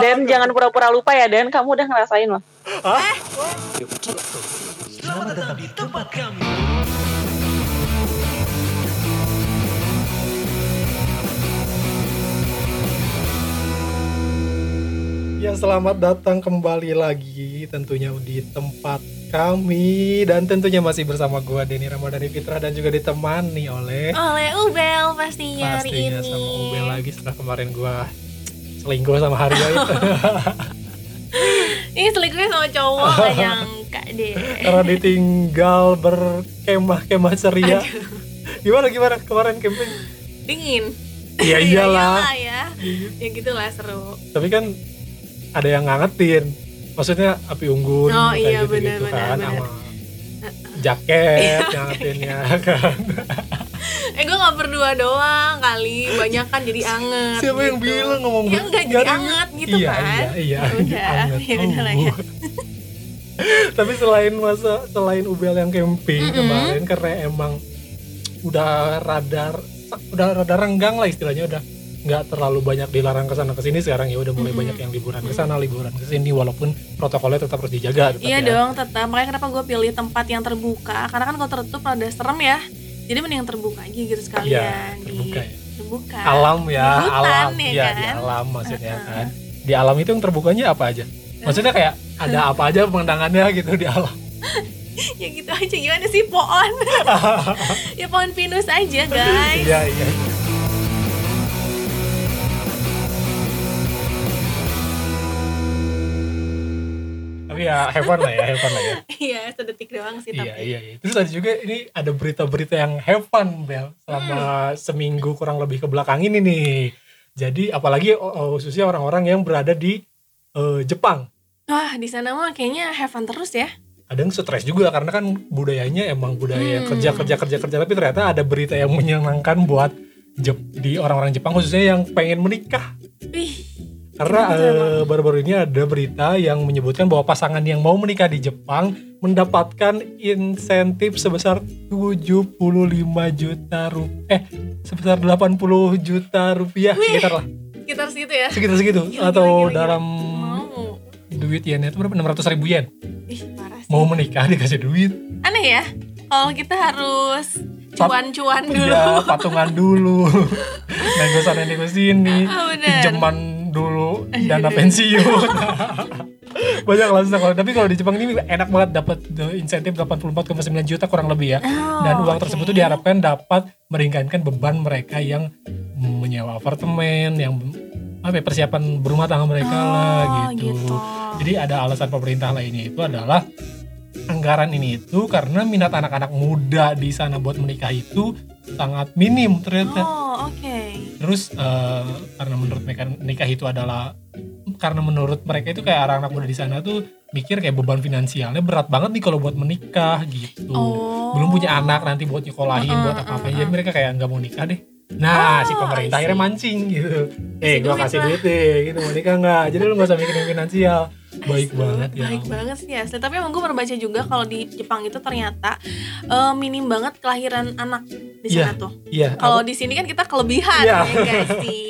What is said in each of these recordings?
Dan jangan pura-pura lupa ya Dan, kamu udah ngerasain loh. Selamat datang di tempat kami. Ya selamat datang kembali lagi tentunya di tempat kami dan tentunya masih bersama gua Denny Ramadhani Fitra dan juga ditemani oleh oleh Ubel pastinya, pastinya hari ini. sama Ubel lagi setelah kemarin gua selingkuh sama Haria itu Ini selingkuhnya sama cowok gak nyangka deh. karena ditinggal berkemah-kemah ceria. Gimana gimana kemarin camping? Dingin. Iya Ya iyalah. iyalah ya. Ya gitulah seru. Tapi kan ada yang ngangetin. Maksudnya api unggun Oh, kayak iya, gitu-gitu benar, benar, kan sama jaket ngangetinnya kan. Eh gue gak berdua doang kali, banyak kan jadi anget. Siapa yang gitu. bilang ngomong Ya enggak nggak jadi anget gitu iya, kan. Iya, iya, Ya udah, ya udah lah ya. Oh. Tapi selain masa selain Ubel yang camping Mm-mm. kemarin karena emang udah radar udah rada renggang lah istilahnya udah nggak terlalu banyak dilarang ke sana ke sini sekarang ya udah mulai Mm-mm. banyak yang liburan ke sana liburan ke sini walaupun protokolnya tetap harus dijaga tetap Iya ya. dong, tetap. Makanya kenapa gue pilih tempat yang terbuka? Karena kan kalau tertutup ada serem ya. Jadi mending yang terbuka aja gitu sekalian. Iya, terbuka di, ya. Terbuka. alam ya Di hutan, alam ya Iya, kan? di alam maksudnya Uh-uh. kan di alam itu yang terbukanya apa aja maksudnya kayak ada apa aja pemandangannya gitu di alam ya gitu aja gimana sih pohon? ya pohon pinus aja guys. iya iya ya have fun lah ya have fun lah ya. Iya, sedetik doang sih iya tapi. iya iya. Terus ada juga ini ada berita-berita yang have fun Bel selama seminggu kurang lebih ke belakang ini nih. Jadi apalagi khususnya orang-orang yang berada di eh, Jepang. Wah, di sana mah kayaknya have fun terus ya. kadang stres juga karena kan budayanya emang budaya Hmm. kerja kerja kerja kerja. Tapi ternyata ada berita yang menyenangkan buat Jep- di orang-orang Jepang khususnya yang pengen menikah. Wih, karena eh, baru-baru ini ada berita yang menyebutkan bahwa pasangan yang mau menikah di Jepang mendapatkan insentif sebesar 75 juta rupiah eh sebesar 80 juta rupiah Wih. sekitar lah sekitar situ ya. sekitar segitu Gila, atau gila, gila, dalam Mau. duit yennya itu berapa 600 ribu yen Ih, parah sih. mau menikah dikasih duit Aneh ya. Kalau kita harus cuan-cuan dulu. Iya, patungan dulu. nego sana nego sini. Ah, bener. Pinjaman dulu dana pensiun. Banyak lah sekolah. Tapi kalau di Jepang ini enak banget dapat insentif 84,9 juta kurang lebih ya. Oh, Dan uang oke. tersebut tuh diharapkan dapat meringankan beban mereka yang menyewa apartemen, yang apa ya, persiapan berumah tangga mereka lah Oh, gitu. gitu. Jadi ada alasan pemerintah lainnya itu adalah anggaran ini itu karena minat anak-anak muda di sana buat menikah itu sangat minim ternyata. Oh, oke. Terus eh, karena menurut mereka nikah itu adalah karena menurut mereka itu kayak anak-anak muda di sana tuh mikir kayak beban finansialnya berat banget nih kalau buat menikah gitu. Oh. Belum punya anak nanti buat nyekolahin Mm-mm, buat apa-apa mm-mm. jadi mereka kayak nggak mau nikah deh. Nah, Oh, si pemerintah akhirnya mancing gitu. Eh, gua kasih duit deh, gitu mau nikah nggak? Jadi lu gak usah mikirin finansial. Baik banget ya. Baik banget sih asli. Tapi emang gue baca juga kalau di Jepang itu ternyata eh, minim banget kelahiran anak di sana tuh. Iya. Kalau di sini kan kita kelebihan Iya. ya guys sih.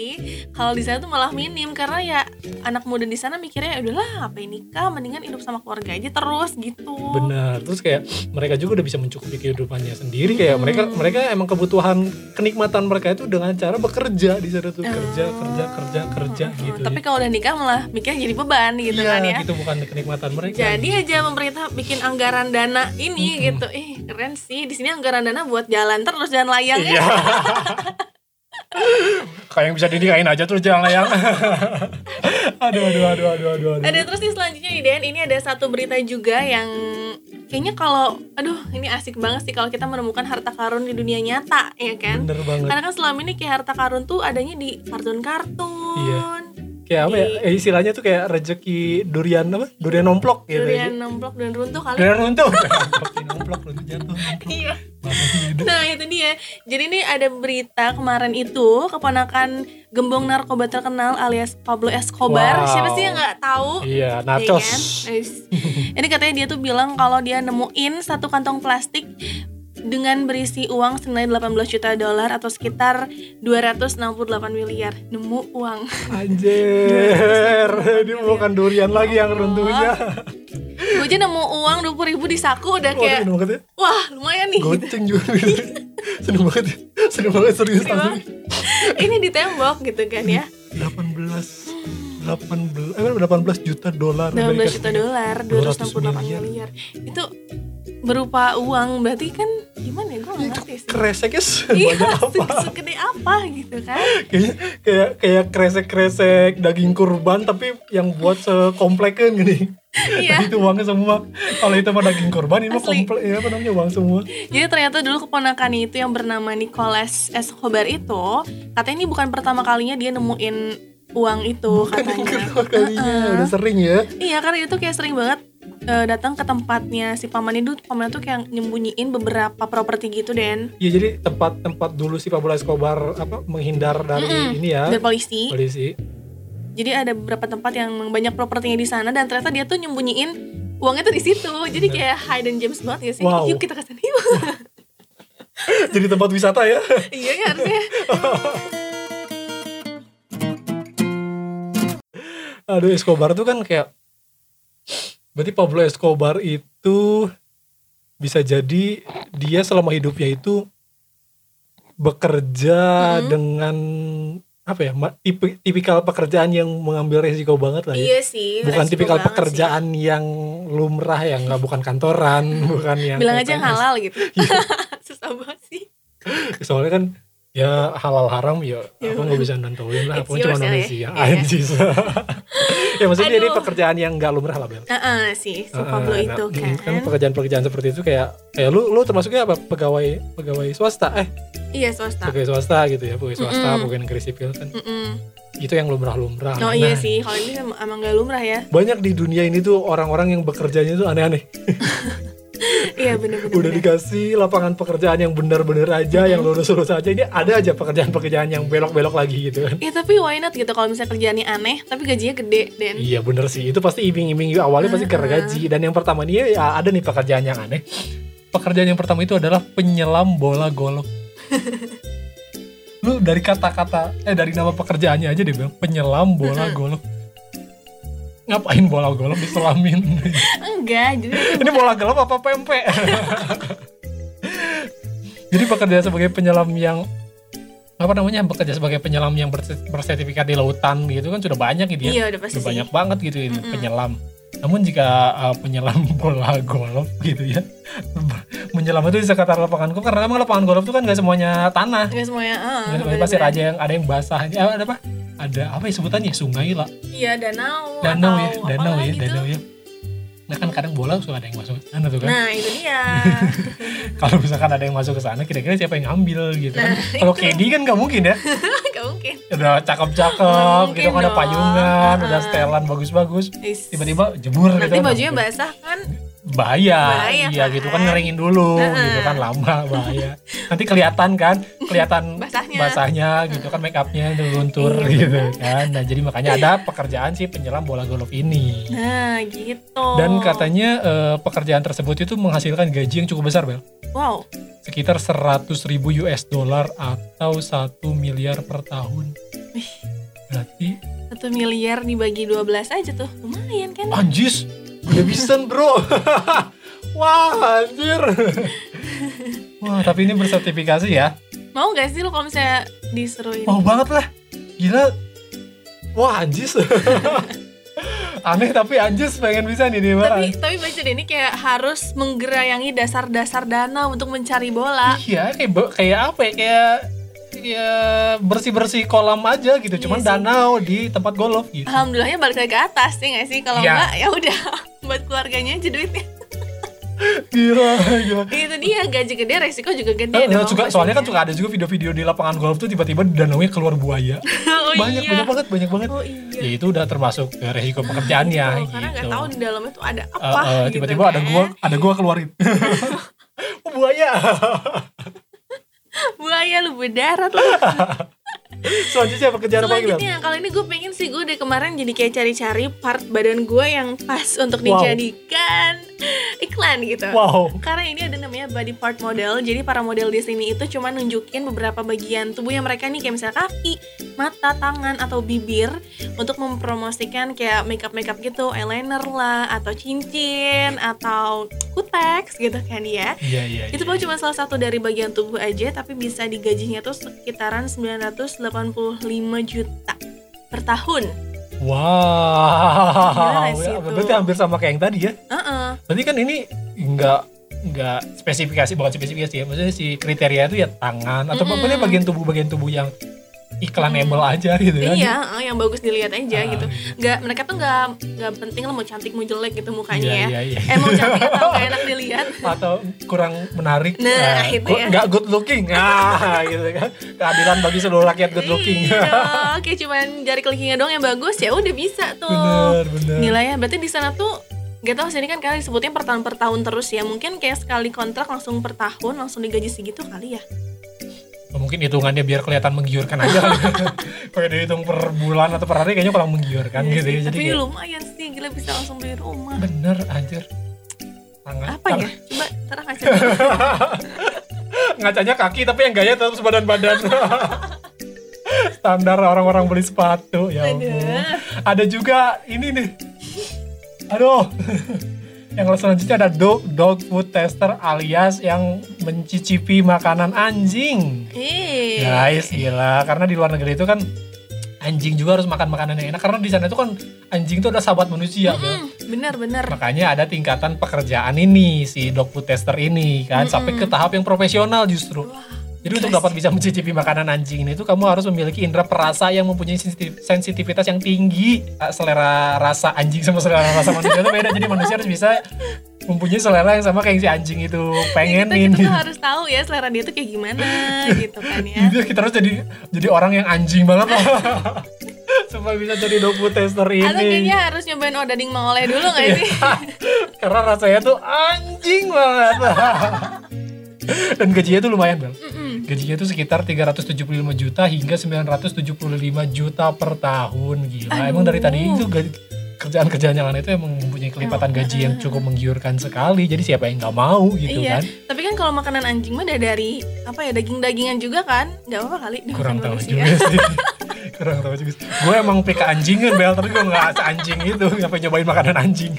Kalau di sana tuh malah minim karena ya anak muda di sana mikirnya "Ya udahlah apa ini nikah mendingan hidup sama keluarga aja terus gitu. Benar. Terus kayak mereka juga udah bisa mencukupi kehidupannya sendiri kayak mereka mereka emang kebutuhan kenikmatan mereka itu dengan cara bekerja di sana tuh kerja kerja kerja kerja gitu. Tapi kalau udah nikah malah mikirnya jadi beban gitu Iya, kan ya. gitu bukan kenikmatan mereka. Jadi aja pemerintah bikin anggaran dana ini Mm-mm. gitu. Ih, keren sih. Di sini anggaran dana buat jalan terus jalan layang Iya. ya. kayak yang bisa dinikahin aja terus jangan layang. aduh, aduh, aduh, aduh, aduh, aduh. Ada terus nih selanjutnya nih Den, ini ada satu berita juga yang kayaknya kalau aduh ini asik banget sih kalau kita menemukan harta karun di dunia nyata ya kan. Bener banget. Karena kan selama ini kayak harta karun tuh adanya di kartun-kartun. Iya. Kayak apa ya? Eh, istilahnya tuh kayak rezeki durian apa? Durian nomplok gitu. Durian nomplok dan runtuh kali. Durian runtuh. Nomplok, runtuh jatuh. Iya. Nah itu dia. Jadi ini ada berita kemarin itu keponakan gembong narkoba terkenal alias Pablo Escobar. Wow. Siapa sih yang nggak tahu? Iya, Ya nachos. kan? Ini katanya dia tuh bilang kalau dia nemuin satu kantong plastik dengan berisi uang senilai 18 juta dolar atau sekitar 268 miliar. Nemu uang. Anjir, ini bukan durian lagi yang runtuhnya. Gue aja nemu uang 20 ribu di saku udah kayak ya. wah lumayan nih. Goceng juga. seneng banget ya. Seneng banget serius asli. Ini di tembok gitu kan ya. 18 18 eh, 18 juta dolar 18 Amerika juta dolar, 200 268 miliar. miliar. Itu berupa uang berarti kan gimana ya gue gak Itu ngerti sih. kresek ya Iya, sebanyak apa se- segede apa gitu kan? kayaknya kayak kayak kresek kresek daging kurban tapi yang buat sekompleken gini Iya. itu uangnya semua kalau itu mah daging kurban ini mah Asli. komplek ya apa namanya uang semua Jadi ternyata dulu keponakan itu yang bernama Nicholas Escobar itu katanya ini bukan pertama kalinya dia nemuin uang itu katanya. kedua kalinya udah sering ya Iya karena itu kayak sering banget eh, datang ke tempatnya si paman itu paman tuh kayak nyembunyiin beberapa properti gitu Den ya jadi tempat-tempat dulu si Pablo Escobar apa menghindar dari Mm-mm. ini ya dari polisi. polisi Jadi ada beberapa tempat yang banyak propertinya di sana dan ternyata dia tuh nyembunyiin uangnya tuh di situ. Jadi kayak hidden gems banget ya sih. Wow. Yuk kita ke sana yuk. jadi tempat wisata ya iya ya harusnya. aduh Escobar tuh kan kayak berarti Pablo Escobar itu bisa jadi dia selama hidupnya itu bekerja Mhm. dengan apa ya tipi- tipikal pekerjaan yang mengambil resiko banget lah ya Iya sih. bukan tipikal pekerjaan yang lumrah yang nggak bukan kantoran bukan sih. yang Bilang aja yang halal gitu. Susah banget sih. soalnya kan ya halal haram ya aku nggak bisa nentuin lah aku cuma yours ya, manusia ya. anjis ya maksudnya ini Aduh. pekerjaan yang nggak lumrah lah Bel Heeh sih, si Heeh, Pablo nah, itu mm, kan. pekerjaan-pekerjaan seperti itu kayak kayak lu lu termasuknya apa pegawai pegawai swasta eh Iya swasta. pegawai swasta gitu ya pegawai swasta Mm-mm. pegawai negeri sipil kan Mm-mm. itu yang lumrah-lumrah Oh Nah, iya sih, kalau ini em- emang gak lumrah ya. banyak di dunia ini tuh orang-orang yang bekerjanya tuh aneh-aneh Iya bener-bener. udah dikasih lapangan pekerjaan yang bener-bener aja yang lurus-lurus aja. Ini ada aja pekerjaan-pekerjaan yang belok-belok lagi gitu kan. Ya tapi why not gitu kalau misalnya kerjaannya aneh tapi gajinya gede dan Iya bener sih, itu pasti iming-iming awalnya pasti karena gaji. Dan yang pertama nih ya ada nih pekerjaan yang aneh. Pekerjaan yang pertama itu adalah penyelam bola golf Lu dari kata-kata, eh dari nama pekerjaannya aja dia bilang penyelam bola golf Ngapain bola golf diselamin? enggak jadi Ini bola golf apa pempek? Jadi pekerjaan sebagai penyelam yang apa namanya bekerja sebagai penyelam yang berse- bersertifikat di lautan gitu kan sudah banyak gitu ya iya udah pasti udah sih. banyak banget gitu ini Mm-mm. penyelam. Namun jika uh, penyelam bola golf gitu ya, menyelam itu di sekitar lapangan golf karena memang lapangan golf itu kan nggak semuanya tanah, Enggak semuanya ah, Nggak semuanya pasti ada yang ada yang basah, ada apa? Ada apa ya sebutannya sungai lah, Iya danau danau ya, danau ya, gitu. danau ya. Nah kan kadang bola suka ada yang masuk ke sana tuh kan. Nah itu dia Kalau misalkan ada yang masuk ke sana, kira-kira siapa yang ngambil gitu kan? Nah, Kalau Kedi kan nggak mungkin ya. Gak mungkin Udah Nggak cakep-cakep, gitu kan ada payungan, udah Ah. setelan bagus-bagus. Tiba-tiba jemur gitu Nanti kan. bajunya basah kan bahaya, Bahaya, iya kan? gitu kan ngeringin dulu Heeh. gitu kan lama bahaya. Nanti kelihatan kan kelihatan Basahnya. basahnya gitu kan make upnya luntur Iya, gitu kan. Nah jadi makanya ada pekerjaan sih penyelam bola golf ini. Nah gitu. Dan katanya eh, pekerjaan tersebut itu menghasilkan gaji yang cukup besar bel. Wow. Sekitar 100 ribu US dollar atau satu miliar per tahun. Wih. berarti Satu miliar dibagi 12 aja tuh Lumayan kan? Anjis udah bisa bro. Wah anjir. Wah tapi ini bersertifikasi ya? Mau gak sih lo kalau misalnya disuruh ini mau banget lah. Gila. Wah anjis. Aneh tapi anjis pengen bisa nih nih tapi tapi baca deh ini kayak harus menggerayangi dasar-dasar danau untuk mencari bola. Iya kayak kayak apa ya? Kayak kayak bersih bersih kolam aja gitu. Iya cuman sih. danau di tempat golf gitu. Alhamdulillahnya balik lagi ke atas ya nggak sih? Kalau Iya. enggak ya udah buat keluarganya aja duitnya. Gila gila. Itu dia gaji gede resiko juga gede Eh, dong juga, soalnya kan suka ada juga video-video di lapangan golf tuh tiba-tiba di danaunya keluar buaya. Oh, banyak iya. banyak banget banyak banget. Oh iya. Ya itu udah termasuk eh, resiko pekerjaannya Oh, gitu. karena nggak tahu di dalamnya tuh ada Eh, apa eh, gitu tiba-tiba ada kan. gua ada gua keluarin. Oh, buaya. Buaya lu berdarat lu selanjutnya apa lagi Bel? selanjutnya kalau ini gue pengen sih gue dari kemarin jadi kayak cari-cari part badan gue yang pas untuk Wow. dijadikan iklan gitu. Wow. Karena ini ada namanya body part model. Jadi para model di sini itu cuma nunjukin beberapa bagian tubuhnya mereka nih kayak misalnya kaki, mata, tangan atau bibir untuk mempromosikan kayak makeup makeup gitu, eyeliner lah atau cincin atau kutex gitu kan ya. Iya iya. Itu iya. baru cuma salah satu dari bagian tubuh aja tapi bisa digajinya tuh sekitaran 985 juta per tahun. Wow. Ya, berarti hampir sama kayak yang tadi ya. Heeh. Berarti kan ini nggak nggak spesifikasi bukan spesifikasi ya. Maksudnya si kriteria itu ya tangan atau Mm-mm. pokoknya bagian tubuh bagian tubuh yang iklanable aja gitu ya. Iya, eh, yang bagus dilihat aja Ah, gitu. gitu. Nggak mereka tuh nggak nggak penting lo mau cantik mau jelek gitu mukanya Iya, ya. iya, iya. Eh mau cantik atau nggak enak dilihat. atau kurang menarik Nah, itu good- ya. nggak good looking ah gitu kan keadilan bagi seluruh rakyat good looking Iya, oke cuman jari kelingkingnya doang yang bagus ya udah bisa tuh. bener bener Nilainya berarti di sana tuh Gak tau sini kan kalian disebutnya per tahun per tahun terus ya Mungkin kayak sekali kontrak langsung per tahun Langsung digaji segitu kali ya mungkin hitungannya biar kelihatan menggiurkan aja kalau dihitung per bulan atau per hari kayaknya kurang menggiurkan Iya gitu sih, ya jadi Tapi kayak, lumayan sih Gila bisa langsung beli rumah. Bener anjir. Tangan Apa ya? Coba terang aja. Ngacanya kaki tapi yang gaya tetap sebadan-badan. Standar orang-orang beli sepatu ya ampun. Ada juga ini nih. Aduh yang selanjutnya ada dog, dog food tester alias yang mencicipi makanan anjing. Eh guys gila. Karena di luar negeri itu kan anjing juga harus makan makanan yang enak. Karena di sana itu kan anjing itu adalah sahabat manusia Bel. Hmm, Bener-bener makanya ada tingkatan pekerjaan ini si dog food tester ini kan sampai ke tahap yang profesional justru jadi untuk dapat bisa mencicipi makanan anjing ini itu kamu harus memiliki indera perasa yang mempunyai sensitif- sensitivitas yang tinggi. Ah, selera rasa anjing sama selera rasa manusia itu beda. Jadi manusia harus bisa mempunyai selera yang sama kayak si anjing itu. Ya, pengenin kita, kita tuh harus tahu ya selera dia tuh kayak gimana gitu kan ya. Gitu, kita harus jadi jadi orang yang anjing banget. Lah supaya bisa jadi dog food tester ini. Atau kayaknya harus nyobain odading mangoleh dulu gak sih? karena rasanya tuh anjing banget dan gajinya tuh lumayan bel. Gajinya tuh sekitar 375 juta hingga 975 juta per tahun gila. Emang dari tadi itu gaji- kerjaan-kerjaan yang lain itu emang mempunyai kelipatan gaji yang cukup menggiurkan sekali jadi siapa yang nggak mau gitu iya, kan tapi kan kalau makanan anjing mah dari apa ya daging-dagingan juga kan? Gak apa-apa kali. kurang tahu manusia. juga sih kurang tahu juga sih. gue emang pika anjingan bel tapi gue nggak anjing itu ngapain nyobain makanan anjing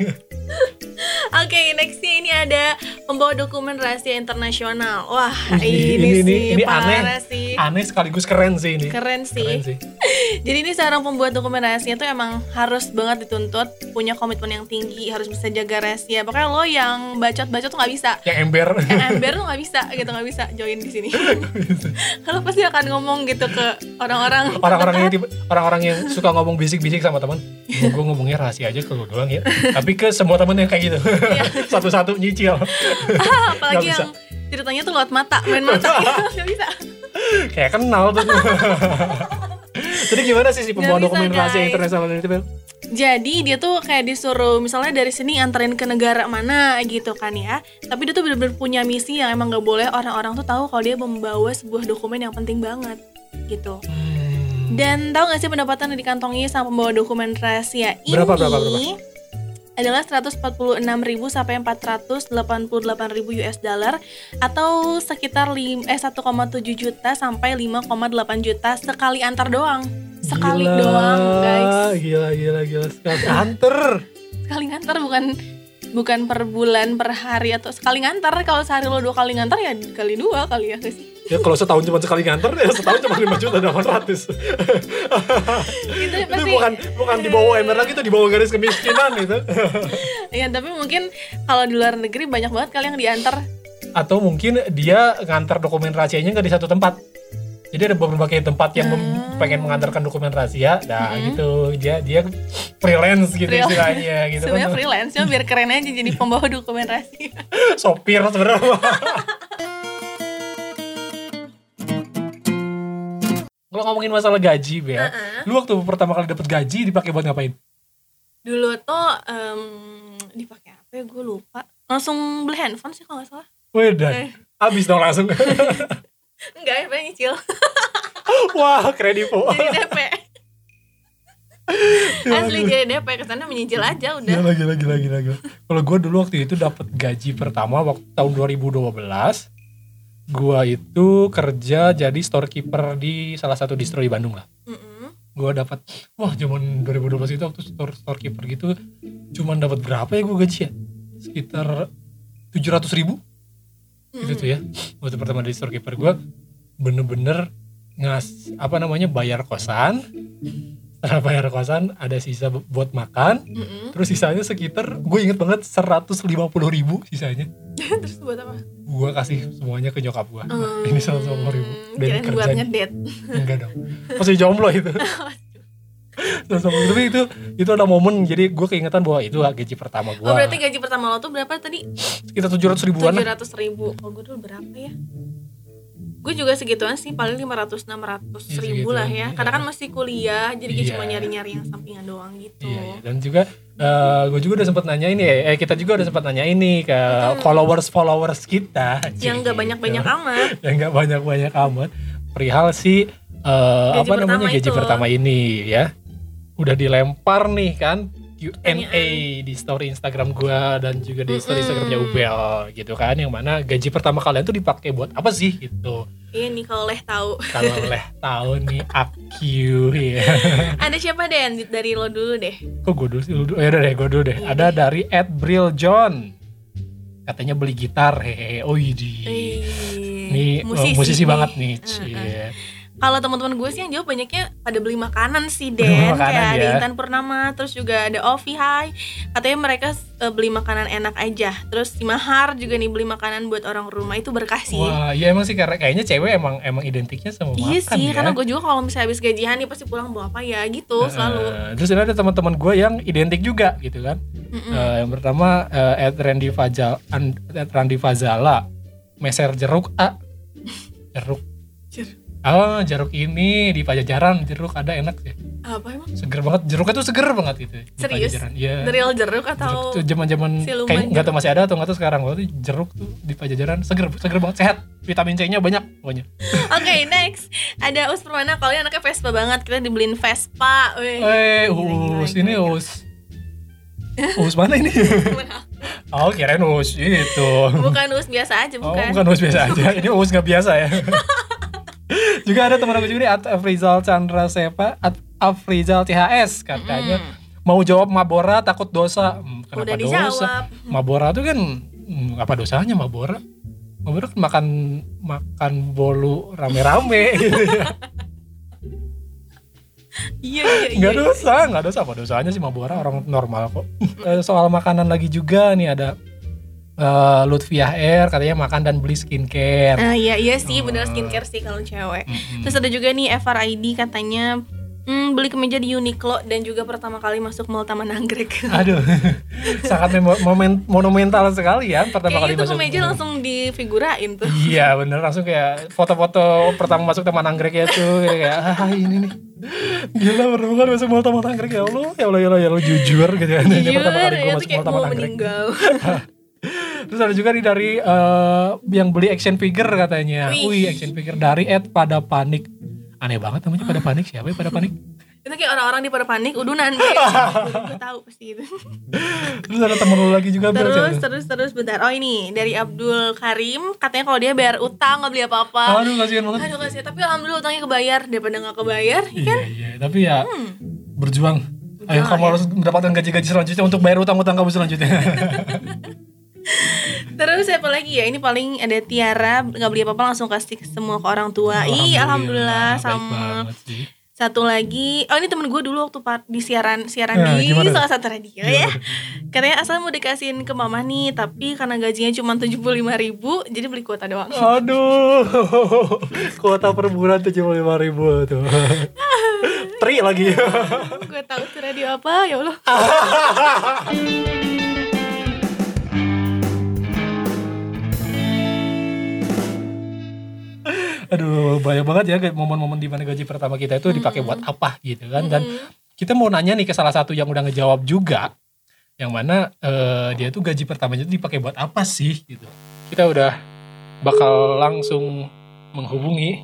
Oke, nextnya ini ada pembawa dokumen rahasia internasional. Wah, Ini- ini, ini- sih ini aneh. sih. aneh sekaligus keren sih ini Keren sih. keren sih Jadi ini seorang pembuat dokumen rahasia tuh emang harus banget dituntut punya komitmen yang tinggi, harus bisa jaga rahasia. Pokoknya lo yang bacot-bacot tuh nggak bisa. yang ember Yang ember tuh nggak bisa gitu, nggak bisa join di sini. Kalau pasti akan ngomong gitu ke orang-orang. orang-orang yang orang-orang yang suka ngomong bisik-bisik sama teman gue ngomongnya rahasia aja ke lu doang ya tapi ke semua temen yang kayak gitu satu-satu nyicil Ah, apalagi bisa. yang ceritanya tuh lewat mata, main mata gitu, nggak bisa. kayak kenal tuh jadi gimana sih si pembawa bisa, dokumen rahasia internasional ini Bel? Jadi dia tuh kayak disuruh misalnya dari sini anterin ke negara mana gitu kan ya. Tapi dia tuh bener-bener punya misi yang emang gak boleh orang-orang tuh tahu kalau dia membawa sebuah dokumen yang penting banget gitu. Hmm. Dan tahu gak sih pendapatan yang dikantongi sama pembawa dokumen rahasia ini? Berapa, berapa, berapa? Adalah 146.000 sampai 488.000 US dollar atau sekitar lim- eh 1,7 juta sampai 5,8 juta sekali antar doang. Sekali Gila, doang, guys. gila gila gila. Sekali anter sekali ngantar bukan bukan per bulan per hari atau sekali ngantar kalau sehari lo dua kali ngantar ya kali dua kali ya sih? Ya kalau setahun cuma sekali nganter ya setahun cuma 5 juta 800 gitu ya itu pasti bukan bukan di bawah ember lagi itu di bawah garis kemiskinan gitu. Ya tapi mungkin kalau di luar negeri banyak banget kali yang diantar. Atau mungkin dia ngantar dokumen rahasianya nggak di satu tempat jadi ada berbagai tempat yang Hmm. pengen mengantarkan dokumen rahasia. Nah gitu. Dia dia freelance gitu Freelance. istilahnya gitu sebenarnya kan. freelance cuma biar keren aja jadi pembawa dokumen rahasia. Sopir sebenarnya. Kalau ngomongin masalah gaji Bel Uh-uh. lu waktu pertama kali dapet gaji dipakai buat ngapain? Dulu tuh em, dipakai apa ya? Gue lupa. Langsung beli handphone sih kalau nggak salah. Wedan Eh. habis dong langsung enggak ya nyicil wah kredivo jadi DP Asli dia DP ke sana menyicil aja udah. Gila, gila, gila, gila, gila. Kalau gue dulu waktu itu dapat gaji pertama waktu tahun 2012, gue itu kerja jadi storekeeper di salah satu distro di Bandung lah. Mm-mm. Gue dapat, wah zaman 2012 itu waktu store storekeeper gitu, cuman dapat berapa ya gue gaji ya? Sekitar 700 ribu itu tuh ya. Waktu pertama di storekeeper gue bener-bener ngas apa namanya bayar kosan. Setelah bayar kosan ada sisa bu- buat makan, Mm-mm. Terus sisanya sekitar, gue inget banget 150 ribu sisanya. Terus buat apa? Gue kasih semuanya ke nyokap gue. Hmm, ini 150 ribu. Dari buat kerjaan. ngedet. Enggak dong. Masih jomblo itu. 150 Tapi itu, itu ada momen, jadi gue keingetan bahwa itu gaji pertama gue. Oh berarti gaji pertama lo tuh berapa tadi? Sekitar 700 ribuan lah. 700 ribu. Oh gue dulu berapa ya? Gue juga segituan sih, paling 500 600 Iya, ribu lah ya. segituan, Karena iya. kan masih kuliah, jadi gue Iya. cuma nyari-nyari yang sampingan doang gitu. Iya, iya. dan juga gue juga udah sempat nanya ini eh kita juga udah sempat nanya ini ke followers followers kita Yang gak Gitu. banyak-banyak amat. yang nggak banyak-banyak amat perihal si eh, Gaji apa namanya gaji itu. pertama ini ya udah dilempar nih kan Q&A Pertanyaan. di story Instagram gua dan juga di story. Instagramnya Ubel gitu kan yang mana gaji pertama kalian tuh dipakai buat apa sih gitu Iya nih kalau leh tahu. kalau leh tahu nih aku ya Ada siapa deh dari lo dulu deh? kok gue dulu sih lu dulu? ya udah deh gue dulu deh Iya. ada dari Ed Bril John katanya beli gitar hehehe oh ini musisi, musisi banget nih cie. Kalau teman-teman gue sih yang jawab banyaknya pada beli makanan sih Beli Den makanan Kayak ada ya. Intan Purnama Terus juga ada Ovi Hai Katanya mereka eh, beli makanan enak aja Terus si Mahar juga nih beli makanan buat orang rumah Itu berkah sih Wah, iya emang sih karena kayaknya cewek emang emang identiknya sama Iya makan sih, ya. karena gue juga kalau misalnya habis gajian nih pasti pulang bawa apa ya gitu selalu. Eh, terus ada teman-teman gue yang identik juga gitu kan. Mm-mm. Eh, yang pertama eh, Ed Randy Fajal Ed Randy Fazala meser jeruk A jeruk Jeruk. Oh jeruk ini di Pajajaran jeruk ada enak sih Apa emang? seger banget jeruknya tuh seger banget gitu Serius? Iya Real jeruk jeruk atau tuh zaman zaman kayak nggak tahu jeruk? masih ada atau nggak tahu sekarang waktu jeruk tuh di Pajajaran seger seger banget sehat vitamin C nya banyak pokoknya Oke, next. Ada Us Permana kalau anaknya Vespa banget. Kita dibeliin Vespa. Eh, us ini us. Us mana ini? oh, kirain us itu. Bukan Us biasa aja, Oh, bukan. bukan us biasa aja. Ini us nggak biasa ya. juga ada teman aku juga nih, At Afrizal Chandra Sepa, At Afrizal THS katanya mau jawab Mabora takut dosa. Hmm, kenapa Udah dosa? dijawab. Mabora tuh kan hmm, apa dosanya Mabora? Mabora kan makan makan bolu rame-rame gitu ya. Iya, iya, iya. Nggak dosa, nggak dosa apa dosanya sih Mabora orang normal kok. Eh, Soal makanan lagi juga nih ada eh, Lutfiah Air katanya makan dan beli skincare. Ah, iya, iya sih, bener Oh. skincare sih kalau cewek. Mm-mm. Terus ada juga nih FRID katanya hmm, beli kemeja di Uniqlo dan juga pertama kali masuk mall Taman Anggrek. Aduh, sangat momen, monumental sekali ya pertama kali Kayaknya tuh masuk. kemeja langsung difigurain tuh. Iya bener langsung kayak foto-foto pertama masuk Taman Anggrek ya tuh kayak ah ini nih gila pertama kali masuk mall Taman Anggrek ya Allah ya Allah ya Allah ya Allah jujur gitu ya Jujur, pertama kali gue ya masuk kayak mall Taman mau Anggrek meninggal. Terus ada juga nih dari eh, yang beli action figure katanya. Wih. Wih, action figure dari Ed pada panik. Aneh banget namanya pada panik siapa ya pada panik? itu kayak orang-orang di pada panik udunan gue tahu pasti itu Terus ada temen lu lagi juga terus siapa? terus terus bentar oh ini dari Abdul Karim katanya kalau dia bayar utang nggak beli apa-apa Aduh kasihan banget. aduh kasih tapi alhamdulillah utangnya kebayar daripada nggak kebayar ya kan Iya iya, tapi ya berjuang. Ayo kamu ya. harus mendapatkan gaji-gaji selanjutnya untuk bayar utang-utang kamu selanjutnya. terus siapa lagi ya? Ini paling ada Tiara nggak beli apa-apa langsung kasih semua ke orang tua. Ih alhamdulillah baik sama satu lagi. Oh ini temen gue dulu waktu part- di siaran siaran Ya, di gimana? salah satu radio ya. Katanya asal mau dikasihin ke mama nih tapi karena gajinya cuma tujuh puluh lima ribu jadi beli kuota doang. Aduh, kuota per bulan tujuh puluh lima ribu tuh. Tri lagi. gue tahu tuh radio apa ya Allah Aduh, banyak banget ya momen-momen di mana gaji pertama kita itu dipakai buat apa gitu kan. Dan kita mau nanya nih ke salah satu yang udah ngejawab juga. Yang mana eh, dia tuh gaji pertamanya itu dipakai buat apa sih gitu. Kita udah bakal langsung menghubungi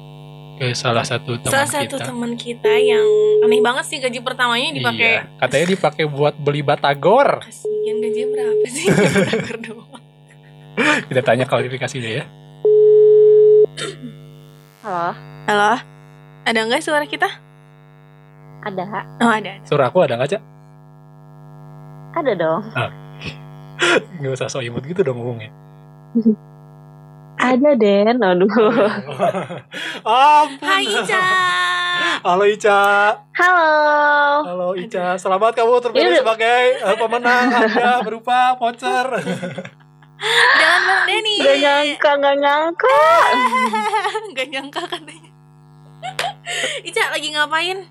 ke salah satu teman Salah satu kita. teman kita yang aneh banget sih gaji pertamanya dipakai Iya, katanya dipakai buat beli batagor. kasihan gaji berapa sih? Batagor doang. Kita tanya klarifikasi deh ya. Halo, Halo, ada nggak suara kita? ada? Oh ada. Suara aku ada nggak, Cak? Ada dong. Nggak usah so imut gitu dong ngomongnya. Ada Den, aduh. Ampun. Hai Ica. Halo Ica. Halo. Halo Ica. Selamat kamu terpilih Iya. sebagai eh, pemenang hadiah berupa voucher. Jangan Bang Denny. Gak nyangka, gak nyangka. Gak nyangka katanya. Ica lagi ngapain?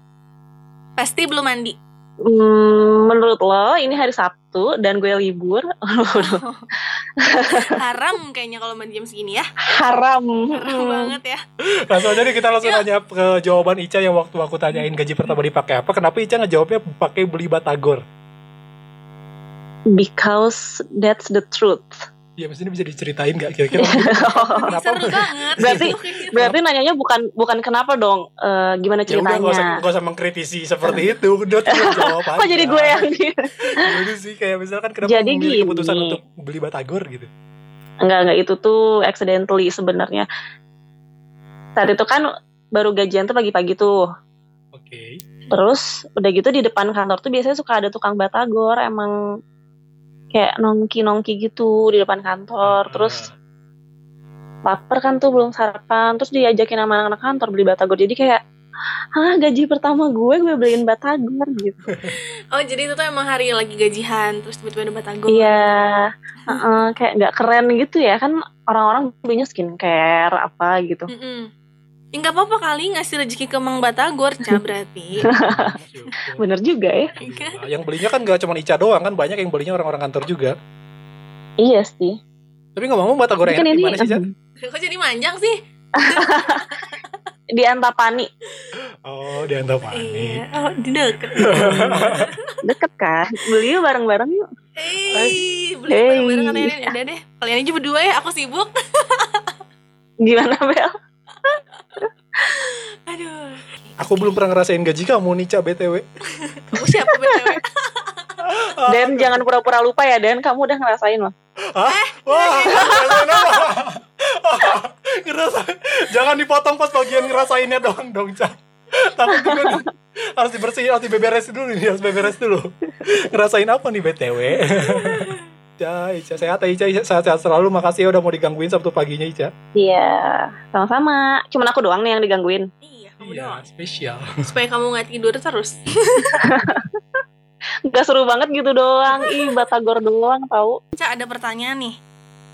Pasti belum mandi. Hmm, menurut lo ini hari Sabtu dan gue libur. Haram kayaknya kalau mandi jam segini ya. Haram. Haram Hmm. banget ya. Langsung aja nih kita langsung Yuk. nanya ke jawaban Ica yang waktu aku tanyain gaji pertama dipakai apa. Kenapa Ica ngejawabnya pakai beli batagor? Because that's the truth. Ya mesti ini bisa diceritain nggak kira-kira? Kenapa? Seru banget. Berarti- Gitu, gitu. Berarti nanyanya bukan bukan kenapa dong? Eh, gimana Ya udah ceritanya? gak usah, nggak usah mengkritisi seperti itu. Udah jawab aja. Kok jadi gue yang di Jadi sih kayak misalkan kenapa Jadi gini. keputusan untuk beli batagor gitu. Enggak, enggak itu tuh accidentally sebenarnya. Saat itu kan baru gajian tuh pagi-pagi tuh. Oke. Terus udah gitu di depan kantor tuh biasanya suka ada tukang batagor emang kayak nongki-nongki gitu di depan kantor. Terus lapar kan tuh belum sarapan. Terus diajakin sama anak-anak kantor beli batagor. Jadi kayak ah gaji pertama gue gue beliin batagor gitu. Oh jadi itu tuh emang hari lagi gajian terus tiba-tiba ada batagor. Iya, heeh, kayak nggak keren gitu ya kan orang-orang belinya skincare apa gitu. Mm-mm. Ya nggak apa-apa kali ngasih rezeki ke Mang Batagor, Ca berarti. Bener juga ya. Nah, yang belinya kan gak cuma Ica doang kan banyak yang belinya orang-orang kantor juga. Iya sih. Tapi ngomong batagor Tapi yang kan enak ini gimana sih, Ica? Kok jadi manjang sih? di Antapani Oh, di Antapani. Iya, oh di deket. deket kan. Beli yuk bareng-bareng yuk. Eh, beli Hey. bareng-bareng kan ya udah deh. Kalian aja berdua ya, aku sibuk. Gimana Bel? Aduh. Aku belum pernah ngerasain gaji kamu nih, Ca, BTW. Kamu siapa BTW? Dan jangan pura-pura lupa ya Dan, kamu udah ngerasain loh. Hah? Wah, ngerasain apa? ngerasain. Jangan dipotong pas bagian ngerasainnya doang dong, Ca. Takut juga nih. Harus dibersihin, harus dibeberes dulu nih, harus beberes dulu. Ngerasain apa nih BTW? Ica, Ica, sehat ya Ica, Ica, sehat-sehat selalu. Makasih ya udah mau digangguin Sabtu paginya Ica. Iya, sama-sama. Cuman aku doang nih yang digangguin. iya, kamu Iya, doang. spesial. Supaya kamu nggak tidur terus. Gak seru banget gitu doang. Ih, batagor doang tahu. Ca, ada pertanyaan nih.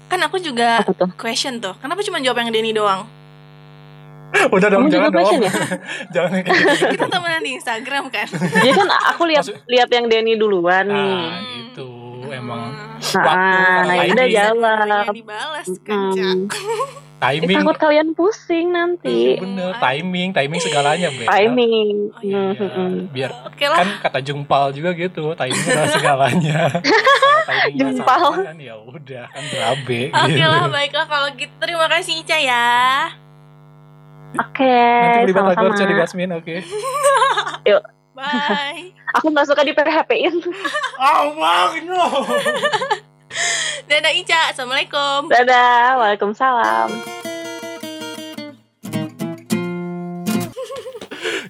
Kan aku juga tuh? question tuh. Kenapa cuma jawab yang Denny doang? Udah dong, Kamu jangan dong. question ya? jangan kayak gitu. Kita temenan di Instagram kan. Jadi kan aku lihat Maksud- lihat yang Denny duluan nih. Nah, itu emang Hmm. Nah, waktu, ya udah nanya dibalas. Eh, timing. takut kalian pusing Iya nanti. bener, timing, timing segalanya, Bel. Timing. Oh, iya. Hmm, hmm, hmm. biar Oke lah. kan kata Jungpal juga gitu timing adalah segalanya salah kan ya udah kan berabe Oke gitu. lah, baiklah kalau gitu. Terima kasih Ica ya. Oke, nanti beli batagor sama-sama. cari Basmin oke Bye. Aku nggak suka di PHP-in. awang no Dadah Ica. Assalamualaikum. Dadah, waalaikumsalam.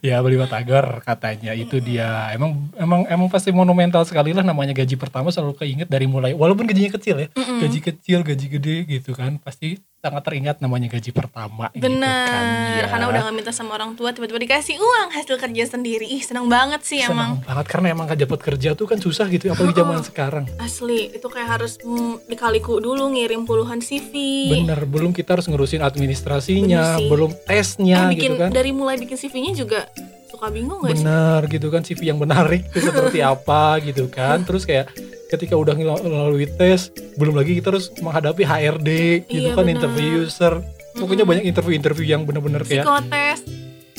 ya beli batagor katanya itu dia emang emang emang pasti monumental sekali lah namanya gaji pertama selalu keinget dari mulai walaupun gajinya kecil ya Mm-mm. gaji kecil gaji gede gitu kan pasti sangat teringat namanya gaji pertama gitu kan ya. karena udah gak minta sama orang tua tiba-tiba dikasih uang hasil kerja sendiri. Ih, seneng banget sih emang. Senang banget karena emang kan dapat kerja tuh kan susah gitu apalagi zaman sekarang Asli, itu kayak harus mm, dikaliku dulu ngirim puluhan CV. Bener, belum kita harus ngurusin administrasinya, sih. belum tesnya Eh, bikin gitu kan. dari mulai bikin CV-nya juga suka bingung gak sih? Bener gitu kan CV yang menarik itu seperti apa gitu kan. Terus kayak ketika udah melalui tes, belum lagi kita harus menghadapi HRD gitu Iya, kan bener. interview user. Pokoknya banyak interview-interview yang bener-bener kayak Psikotes.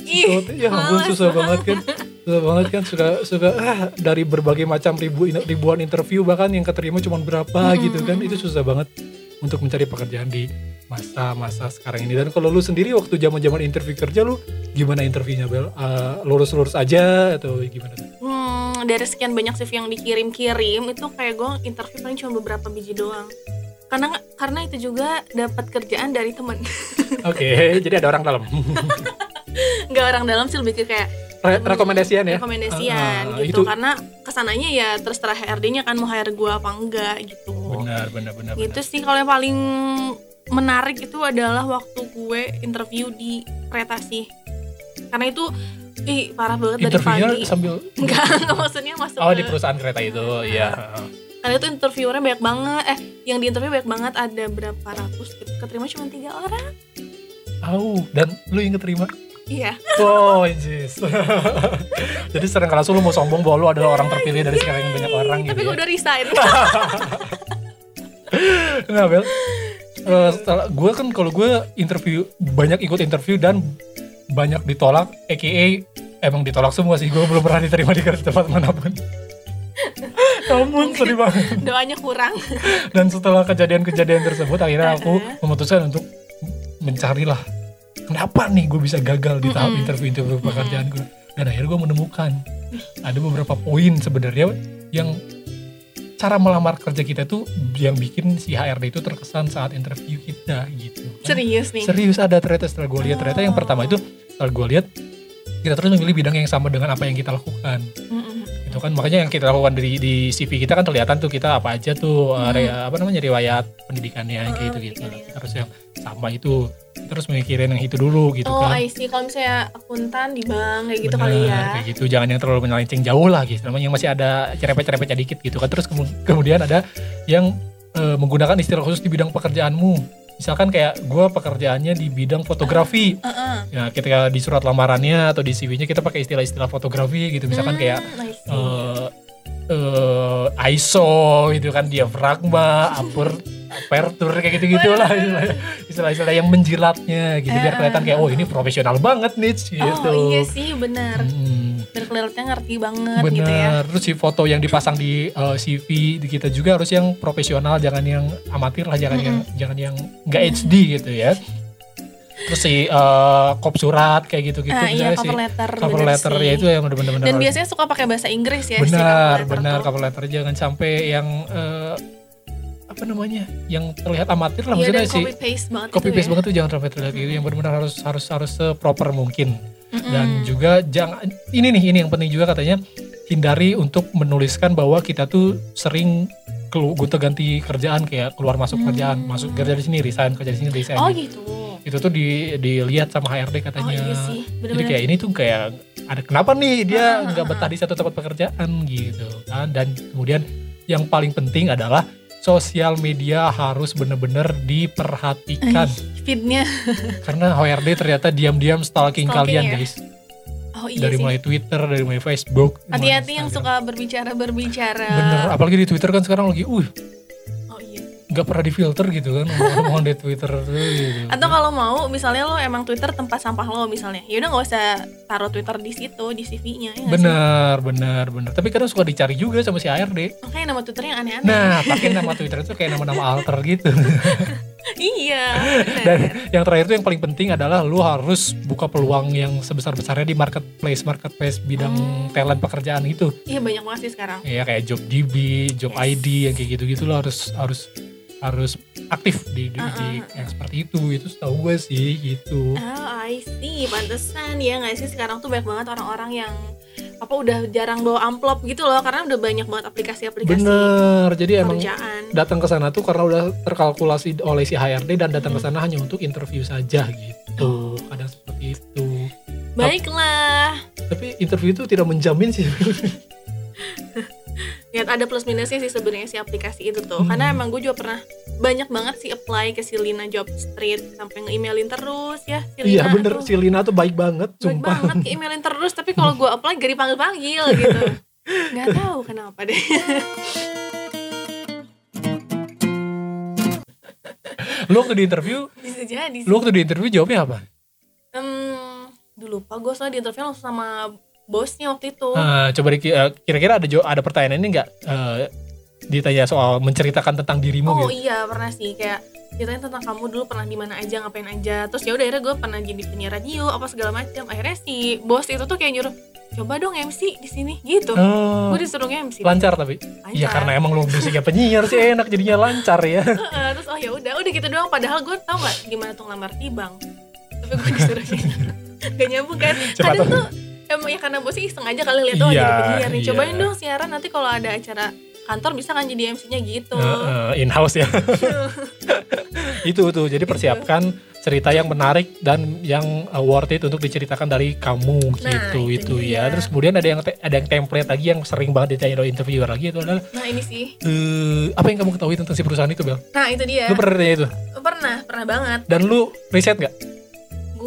Oh, ya ampun susah banget kan. Susah banget kan suka suka ah dari berbagai macam ribu ribuan interview bahkan yang keterima cuma berapa gitu kan. Itu susah banget untuk mencari pekerjaan di masa-masa sekarang ini dan kalau lu sendiri waktu zaman-zaman interview kerja lu gimana interviewnya Bel? Eh, lurus-lurus aja atau gimana? Hmm, dari sekian banyak CV yang dikirim-kirim itu kayak gue interview paling cuma beberapa biji doang. Karena karena itu juga dapat kerjaan dari temen. Oke, jadi ada orang dalam. Nggak orang dalam sih lebih ke kayak Re- rekomendasian ya? rekomendasian ah, gitu. itu- Karena ke sananya ya terserah HRD-nya kan mau hire gue apa enggak gitu. Benar, benar, benar. Benar. sih kalau yang paling menarik itu adalah waktu gue interview di kereta sih. Karena itu ih parah banget dari Interviewnya pagi. sambil Enggak, enggak maksudnya masuk Oh ke di perusahaan kereta itu, iya. Karena itu interviewernya banyak banget. Eh, yang di interview banyak banget ada berapa ratus gitu. Keterima cuma tiga orang. Au, dan lu yang keterima? Iya. Oh, jis. Jadi sering kali lu mau sombong bahwa lu adalah orang terpilih dari sekarang banyak orang Tapi gitu gue ya. udah resign. Enggak, Bel. Eh, setelah gue kan kalau gue interview banyak ikut interview dan banyak ditolak, aka emang ditolak semua sih. Gue belum pernah diterima di kerja tempat mana pun. Namun sedih banget. Doanya kurang. Dan setelah kejadian-kejadian tersebut, akhirnya aku memutuskan untuk mencarilah kenapa nih gue bisa gagal di tahap Mm-mm. interview-interview pekerjaan gue. Dan akhirnya gue menemukan ada beberapa poin sebenarnya yang cara melamar kerja kita tuh yang bikin si HRD itu terkesan saat interview kita gitu. Serius nih. Serius ada ternyata setelah gue lihat ternyata yang pertama itu setelah gue lihat kita terus memilih bidang yang sama dengan apa yang kita lakukan Mm-mm. Itu kan. Makanya yang kita lakukan di, di CV kita kan kelihatan tuh kita apa aja tuh uh, re- apa namanya riwayat pendidikannya Hmm, kayak gitu gitu pendidikannya. terus yang sama itu terus mikirin yang itu dulu gitu Oh, kan. I see. Kalau misalnya akuntan di bank kayak gitu Bener, kali ya. kayak gitu. Jangan yang terlalu menyelenceng jauh lah gitu. Namanya yang masih ada cerepet-cerepetnya dikit gitu kan. Terus kemu- kemudian ada yang eh, menggunakan istilah khusus di bidang pekerjaanmu misalkan kayak gue pekerjaannya di bidang fotografi Heeh. ya ketika di surat lamarannya atau di CV-nya kita pakai istilah-istilah fotografi gitu misalkan kayak Hmm, see. eh eh, ISO gitu kan diafragma, aper, aperture kayak gitu gitulah istilah-istilah yang menjilatnya gitu biar kelihatan kayak oh ini profesional banget nih gitu. Oh iya sih benar. Hmm, Biar kelihatannya ngerti banget gitu ya. bener. Terus si foto yang dipasang di eh, CV di kita juga harus yang profesional, jangan yang amatir lah, jangan yang jangan yang nggak HD gitu ya. Terus si eh, kop surat kayak gitu-gitu Ah, iya cover letter. cover bener letter sih. ya itu yang bener-bener Dan biasanya suka pakai bahasa Inggris ya si cover benar benar tuh. cover letter jangan sampai yang eh, apa namanya yang terlihat amatir lah Iya maksudnya sih copy paste banget copy gitu paste ya. banget tuh jangan sampai terlihat gitu yang benar-benar harus harus harus seproper mungkin Mm-mm. dan juga jangan ini nih ini yang penting juga katanya hindari untuk menuliskan bahwa kita tuh sering gonta ganti kerjaan kayak keluar masuk Hmm. kerjaan masuk kerja di sini resign kerja di sini resign Oh gitu. gitu. itu tuh di dilihat sama HRD Oh katanya iya sih. jadi Bener-bener. kayak ini tuh kayak ada kenapa nih dia Ah, ah, nggak ah, betah di satu tempat pekerjaan gitu kan dan kemudian yang paling penting adalah sosial media harus bener-bener diperhatikan feednya. karena HRD ternyata diam-diam stalking, Stalking kalian ya? guys Oh iya dari sih. mulai Twitter dari mulai Facebook Hati-hati yang suka berbicara berbicara. bener apalagi di Twitter kan sekarang lagi uh. Nggak pernah difilter gitu kan omongan di Twitter tuh gitu. Atau kalau mau misalnya lo emang Twitter tempat sampah lo misalnya. Ya udah nggak usah taruh Twitter di situ di CV-nya ya bener bener bener tapi kadang suka dicari juga sama si HRD Makanya nama Twitternya yang aneh-aneh. nah pakai nama Twitter itu kayak nama-nama alter gitu iya. Dan yang terakhir tuh yang paling penting adalah lu harus buka peluang yang sebesar-besarnya di marketplace, marketplace bidang Hmm. talent pekerjaan itu. Iya banyak banget sih sekarang. Ya kayak job DB, job Yes. ID yang kayak gitu-gitu lo harus harus harus aktif di, di, Ah, di- ah, ah. yang seperti itu. Itu setahu gue sih gitu. Oh, I see. Pantesan ya nggak sih sekarang tuh banyak banget orang-orang yang apa udah jarang bawa amplop gitu loh karena udah banyak banget aplikasi-aplikasi Bener. Jadi emang datang ke sana tuh karena udah terkalkulasi oleh si HRD dan datang ke Hmm. sana hanya untuk interview saja gitu. Kadang seperti itu. Baiklah. Tapi interview itu tidak menjamin sih. Lihat ada plus minusnya sih sebenarnya si aplikasi itu tuh. Hmm. Karena emang gue juga pernah banyak banget sih apply ke si Lina Job Street sampai nge-emailin terus ya si Iya Lina bener tuh. si Lina tuh baik banget Baik sumpah. banget ke-emailin terus tapi kalau gue apply gak dipanggil-panggil gitu. Gak tahu kenapa deh. Lu waktu di interview, Bisa jadi sih. lu waktu di interview jawabnya apa? Hmm, dulu lupa gue soalnya di interview langsung sama bosnya waktu itu. Eh, coba eh, kira-kira ada ada pertanyaan ini nggak? Eh, ditanya soal menceritakan tentang dirimu oh gitu. iya pernah sih. Kayak ceritain tentang kamu dulu pernah di mana aja ngapain aja. Terus ya udah akhirnya gue pernah jadi penyiar radio apa segala macam. Akhirnya si bos itu tuh kayak nyuruh coba dong MC di sini gitu. Oh, gue disuruh MC lancar tapi. Iya karena emang lu basicnya penyiar sih enak jadinya lancar ya. Terus oh ya udah udah gitu doang. Padahal gue tau nggak gimana tuh ngelamar di bank tapi gue disuruh gak nyambung kan? Kadang tuh emang ya karena bosnya iseng aja kali lihat oh Iya, jadi penyiar nih. iya. cobain dong siaran nanti kalau ada acara kantor bisa kan jadi MC-nya gitu. In house ya. Itu tuh. Jadi persiapkan cerita yang menarik dan yang uh, worth it untuk diceritakan dari kamu Nah, gitu itu itu ya. Terus kemudian ada yang ada yang template lagi yang sering banget ditanya oleh interviewer lagi itu adalah nah ini sih. eh, apa yang kamu ketahui tentang si perusahaan itu Bel? nah itu dia. Lu pernah ditanya itu? pernah pernah banget. Dan lu riset gak?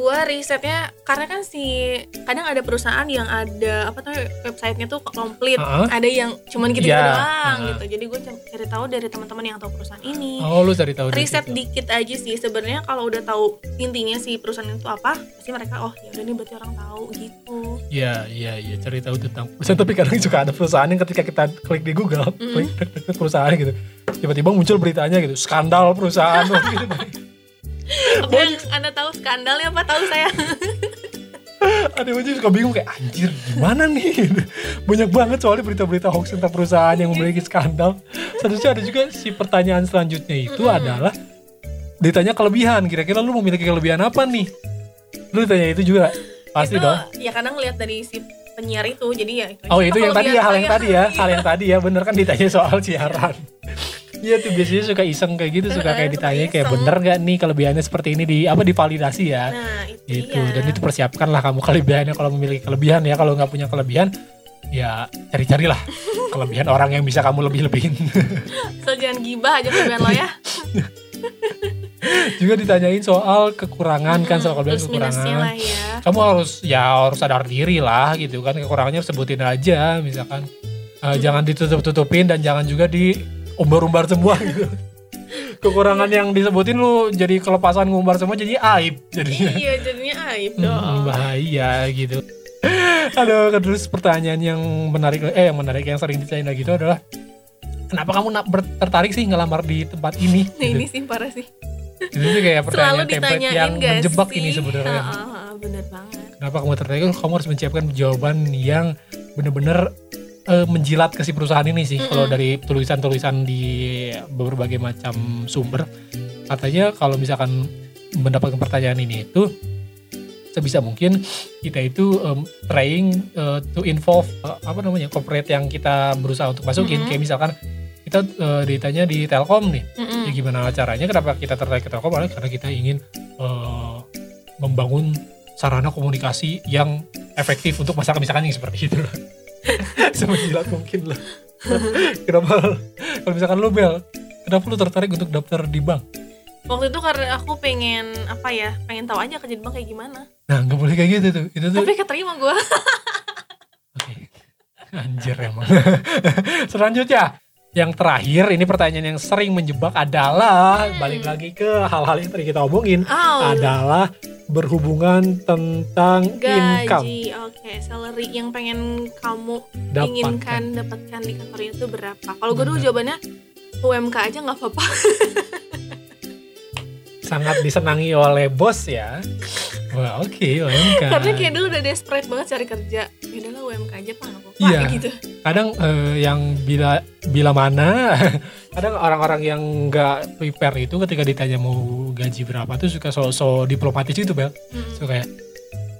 Gua risetnya karena kan si kadang ada perusahaan yang ada apa tuh websitenya tuh komplit Heeh. ada yang cuman gitu, -gitu Iya. doang Heeh. gitu jadi gue cari tahu dari teman-teman yang tahu perusahaan ini Oh lu cari tahu riset situ. dikit aja sih sebenarnya kalau udah tahu intinya si perusahaan itu apa pasti mereka oh ya udah nih berarti orang tahu gitu Iya, iya, iya, cari tahu tentang perusahaan. Tapi kadang juga ada perusahaan yang ketika kita klik di Google, Mm. klik perusahaan gitu, tiba-tiba muncul beritanya gitu, skandal perusahaan gitu. Apa yang anda tahu skandalnya apa tahu saya Ada yang suka bingung kayak anjir gimana nih? Banyak banget soalnya berita-berita hoax tentang perusahaan yang memiliki skandal. Seharusnya ada juga si pertanyaan selanjutnya itu adalah ditanya kelebihan. Kira-kira lu memiliki kelebihan apa nih? Lu ditanya itu juga pasti itu dong. ya kadang ngeliat dari si penyiar itu jadi ya itu Oh itu yang tadi ya, hal yang tadi ya, hal yang tadi ya, bener kan ditanya soal siaran. Iya tuh biasanya suka iseng kayak gitu, suka kayak Suka ditanya kayak bener gak nih kelebihannya seperti ini di apa divalidasi ya. nah itu gitu. dia. dan itu persiapkanlah kamu kelebihannya kalau memiliki kelebihan ya. Kalau nggak punya kelebihan ya cari-carilah kelebihan orang yang bisa kamu lebih-lebihin. So jangan gibah aja kelebihan lo ya. Juga ditanyain soal kekurangan kan soal kelebihan plus minusnya kekurangan. lah ya. Kamu harus ya harus sadar diri lah gitu kan kekurangannya sebutin aja misalkan. Eh, jangan ditutup-tutupin dan jangan juga diumbar-umbar semua gitu kekurangan yang disebutin lu jadi kelepasan ngumbar semua jadi aib jadinya iya jadinya aib Hmm, dong bahaya gitu. Aduh, terus pertanyaan yang menarik eh yang menarik yang sering ditanya gitu adalah kenapa kamu nak tertarik sih ngelamar di tempat ini? nah ini sih parah sih Itu sih kayak pertanyaan template yang menjebak sih ini sebenarnya. Ah, bener banget Kenapa kamu tertarik? Kamu harus menyiapkan jawaban yang bener-bener eh, menjilat ke si perusahaan ini sih. Kalau dari tulisan-tulisan di berbagai macam sumber, katanya kalau misalkan mendapatkan pertanyaan ini itu sebisa mungkin kita itu um, trying uh, to involve uh, apa namanya corporate yang kita berusaha untuk masukin Mhm. kayak misalkan kita uh, ditanya di Telkom nih Mm-mm. ya gimana caranya kenapa kita tertarik ke Telkom karena kita ingin uh, membangun sarana komunikasi yang efektif untuk masyarakat misalkan yang seperti itu semenjilat mungkin lah. Kenapa? Kalau misalkan lu Bel kenapa lu tertarik untuk daftar di bank? Waktu itu karena aku pengen apa ya pengen tahu aja kerja di bank kayak gimana. Nah nggak boleh kayak gitu tuh. Itu tuh tapi keterima gue Oke. Anjir emang. Selanjutnya, yang terakhir ini pertanyaan yang sering menjebak adalah Hmm. balik lagi ke hal-hal yang tadi kita omongin oh adalah berhubungan tentang income gaji oke salary yang pengen kamu dapatkan. inginkan dapatkan di kantor itu berapa kalau gue dulu jawabannya UMK aja nggak apa-apa Sangat disenangi oleh bos ya. Wah, oke, UMK. karena kayak dulu udah desperate banget cari kerja ya udahlah UMK aja pak nggak apa-apa Iya. gitu kadang eh, yang bila bila mana kadang orang-orang yang nggak prepare itu ketika ditanya mau gaji berapa tuh suka so-so diplomatis itu bel Mm. so kayak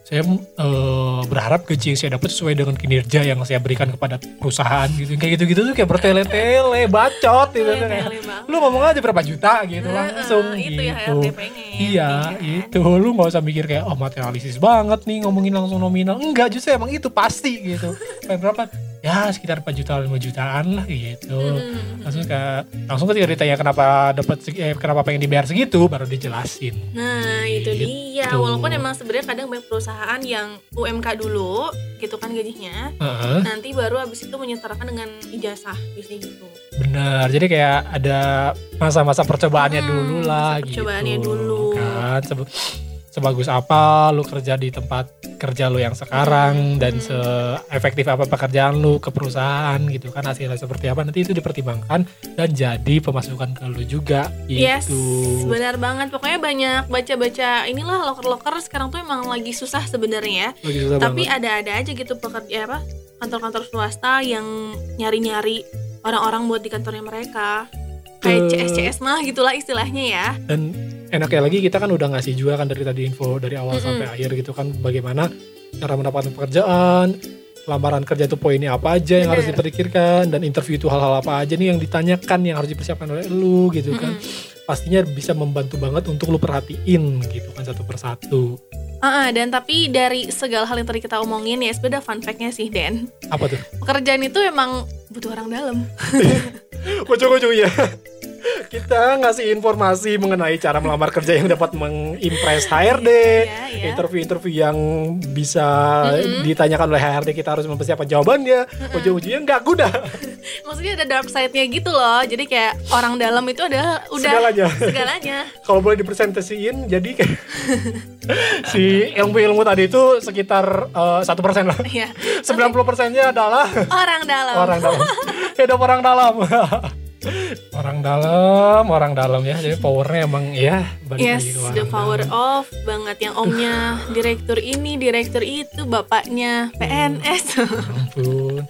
saya eh, berharap gaji yang saya dapat sesuai dengan kinerja yang saya berikan kepada perusahaan gitu kayak gitu-gitu tuh kayak bertele-tele bacot gitu banget. lu ngomong aja berapa juta gitu Nah, langsung itu gitu ya pengen Iya, gitu kan. itu lu nggak usah mikir kayak oh materialistis banget nih ngomongin langsung nominal. Enggak, justru emang itu pasti gitu. Berapa? Ya sekitar 4 juta 5 jutaan lah gitu. Mm. Langsung ke langsung ketika ditanya kenapa dapat eh, kenapa pengen dibayar segitu baru dijelasin. Nah itu Gitu. dia Walaupun emang sebenarnya kadang banyak perusahaan yang UMK dulu Gitu kan gajinya Heeh, Nanti baru abis itu menyetarakan dengan ijazah Biasanya gitu bener. Jadi kayak ada masa-masa percobaannya Hmm, dulu lah masa percobaannya gitu. dulu. Kan sebagus apa lu kerja di tempat kerja lu yang sekarang dan seefektif apa pekerjaan lu ke perusahaan gitu kan hasilnya seperti apa nanti itu dipertimbangkan dan jadi pemasukan ke lu juga gitu. Yes, benar banget. Pokoknya banyak baca-baca inilah loker-loker sekarang tuh emang lagi susah sebenarnya. Tapi ada-ada aja gitu pekerja apa kantor-kantor swasta yang nyari-nyari orang-orang buat di kantornya mereka. Kayak Eh. CS-CS mah gitulah istilahnya ya. dan enaknya lagi kita kan udah ngasih juga kan dari tadi info dari awal Mm-mm. sampai akhir gitu kan bagaimana cara mendapatkan pekerjaan lamaran kerja itu poinnya apa aja yang harus Bener. diperikirkan dan interview itu hal-hal apa aja nih yang ditanyakan yang harus dipersiapkan oleh lu gitu kan. Mm-mm. pastinya bisa membantu banget untuk lu perhatiin gitu kan satu persatu. Ah, dan tapi dari segala hal yang tadi kita omongin ya sebenarnya fun fact-nya sih Den apa tuh? Pekerjaan itu emang butuh orang dalam. Ujung-ujungnya kita ngasih informasi mengenai cara melamar kerja yang dapat mengimpress HRD Iya, iya. interview-interview yang bisa Mm-mm. ditanyakan oleh HRD kita harus mempersiapkan jawabannya. Ujung-ujungnya nggak guna. Maksudnya ada dark side-nya gitu loh. Jadi kayak orang dalam itu adalah udah Segalanya. segalanya. kalau boleh dipresentasiin jadi kayak si ilmu-ilmu tadi itu sekitar eh, satu persen lah. Iya. 90 persennya adalah Orang dalam. Orang dalam. Hidup orang dalam orang dalam orang dalam ya jadi powernya emang ya balik Yes, lagi ke orang the power dalam. of banget yang omnya direktur ini, direktur itu, bapaknya PNS. ampun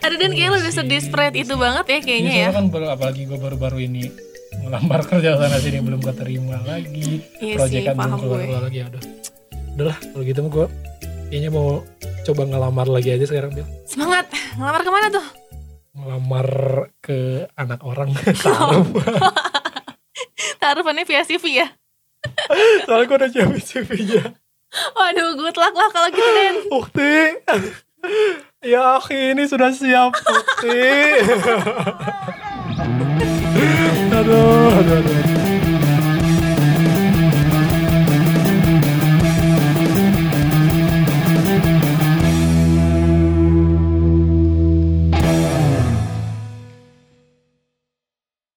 Aduh dan kayak lo udah sedesperate itu banget ya kayaknya ya. Kan baru apalagi gue baru-baru ini ngelamar kerja sana sini belum keterima lagi Iya proyek sih, kan belum paham keluar gue. keluar lagi ya udah udahlah kalau gitu mah gue kayaknya mau coba ngelamar lagi aja sekarang Bil Semangat, ngelamar ke mana tuh? Ngelamar ke anak orang. Taruh. Taruhannya via CV ya? soalnya gue udah siapin CV-nya Waduh, good luck lah kalau gitu Den. Ukti. Ya ini sudah siap Ukti. Aduh aduh aduh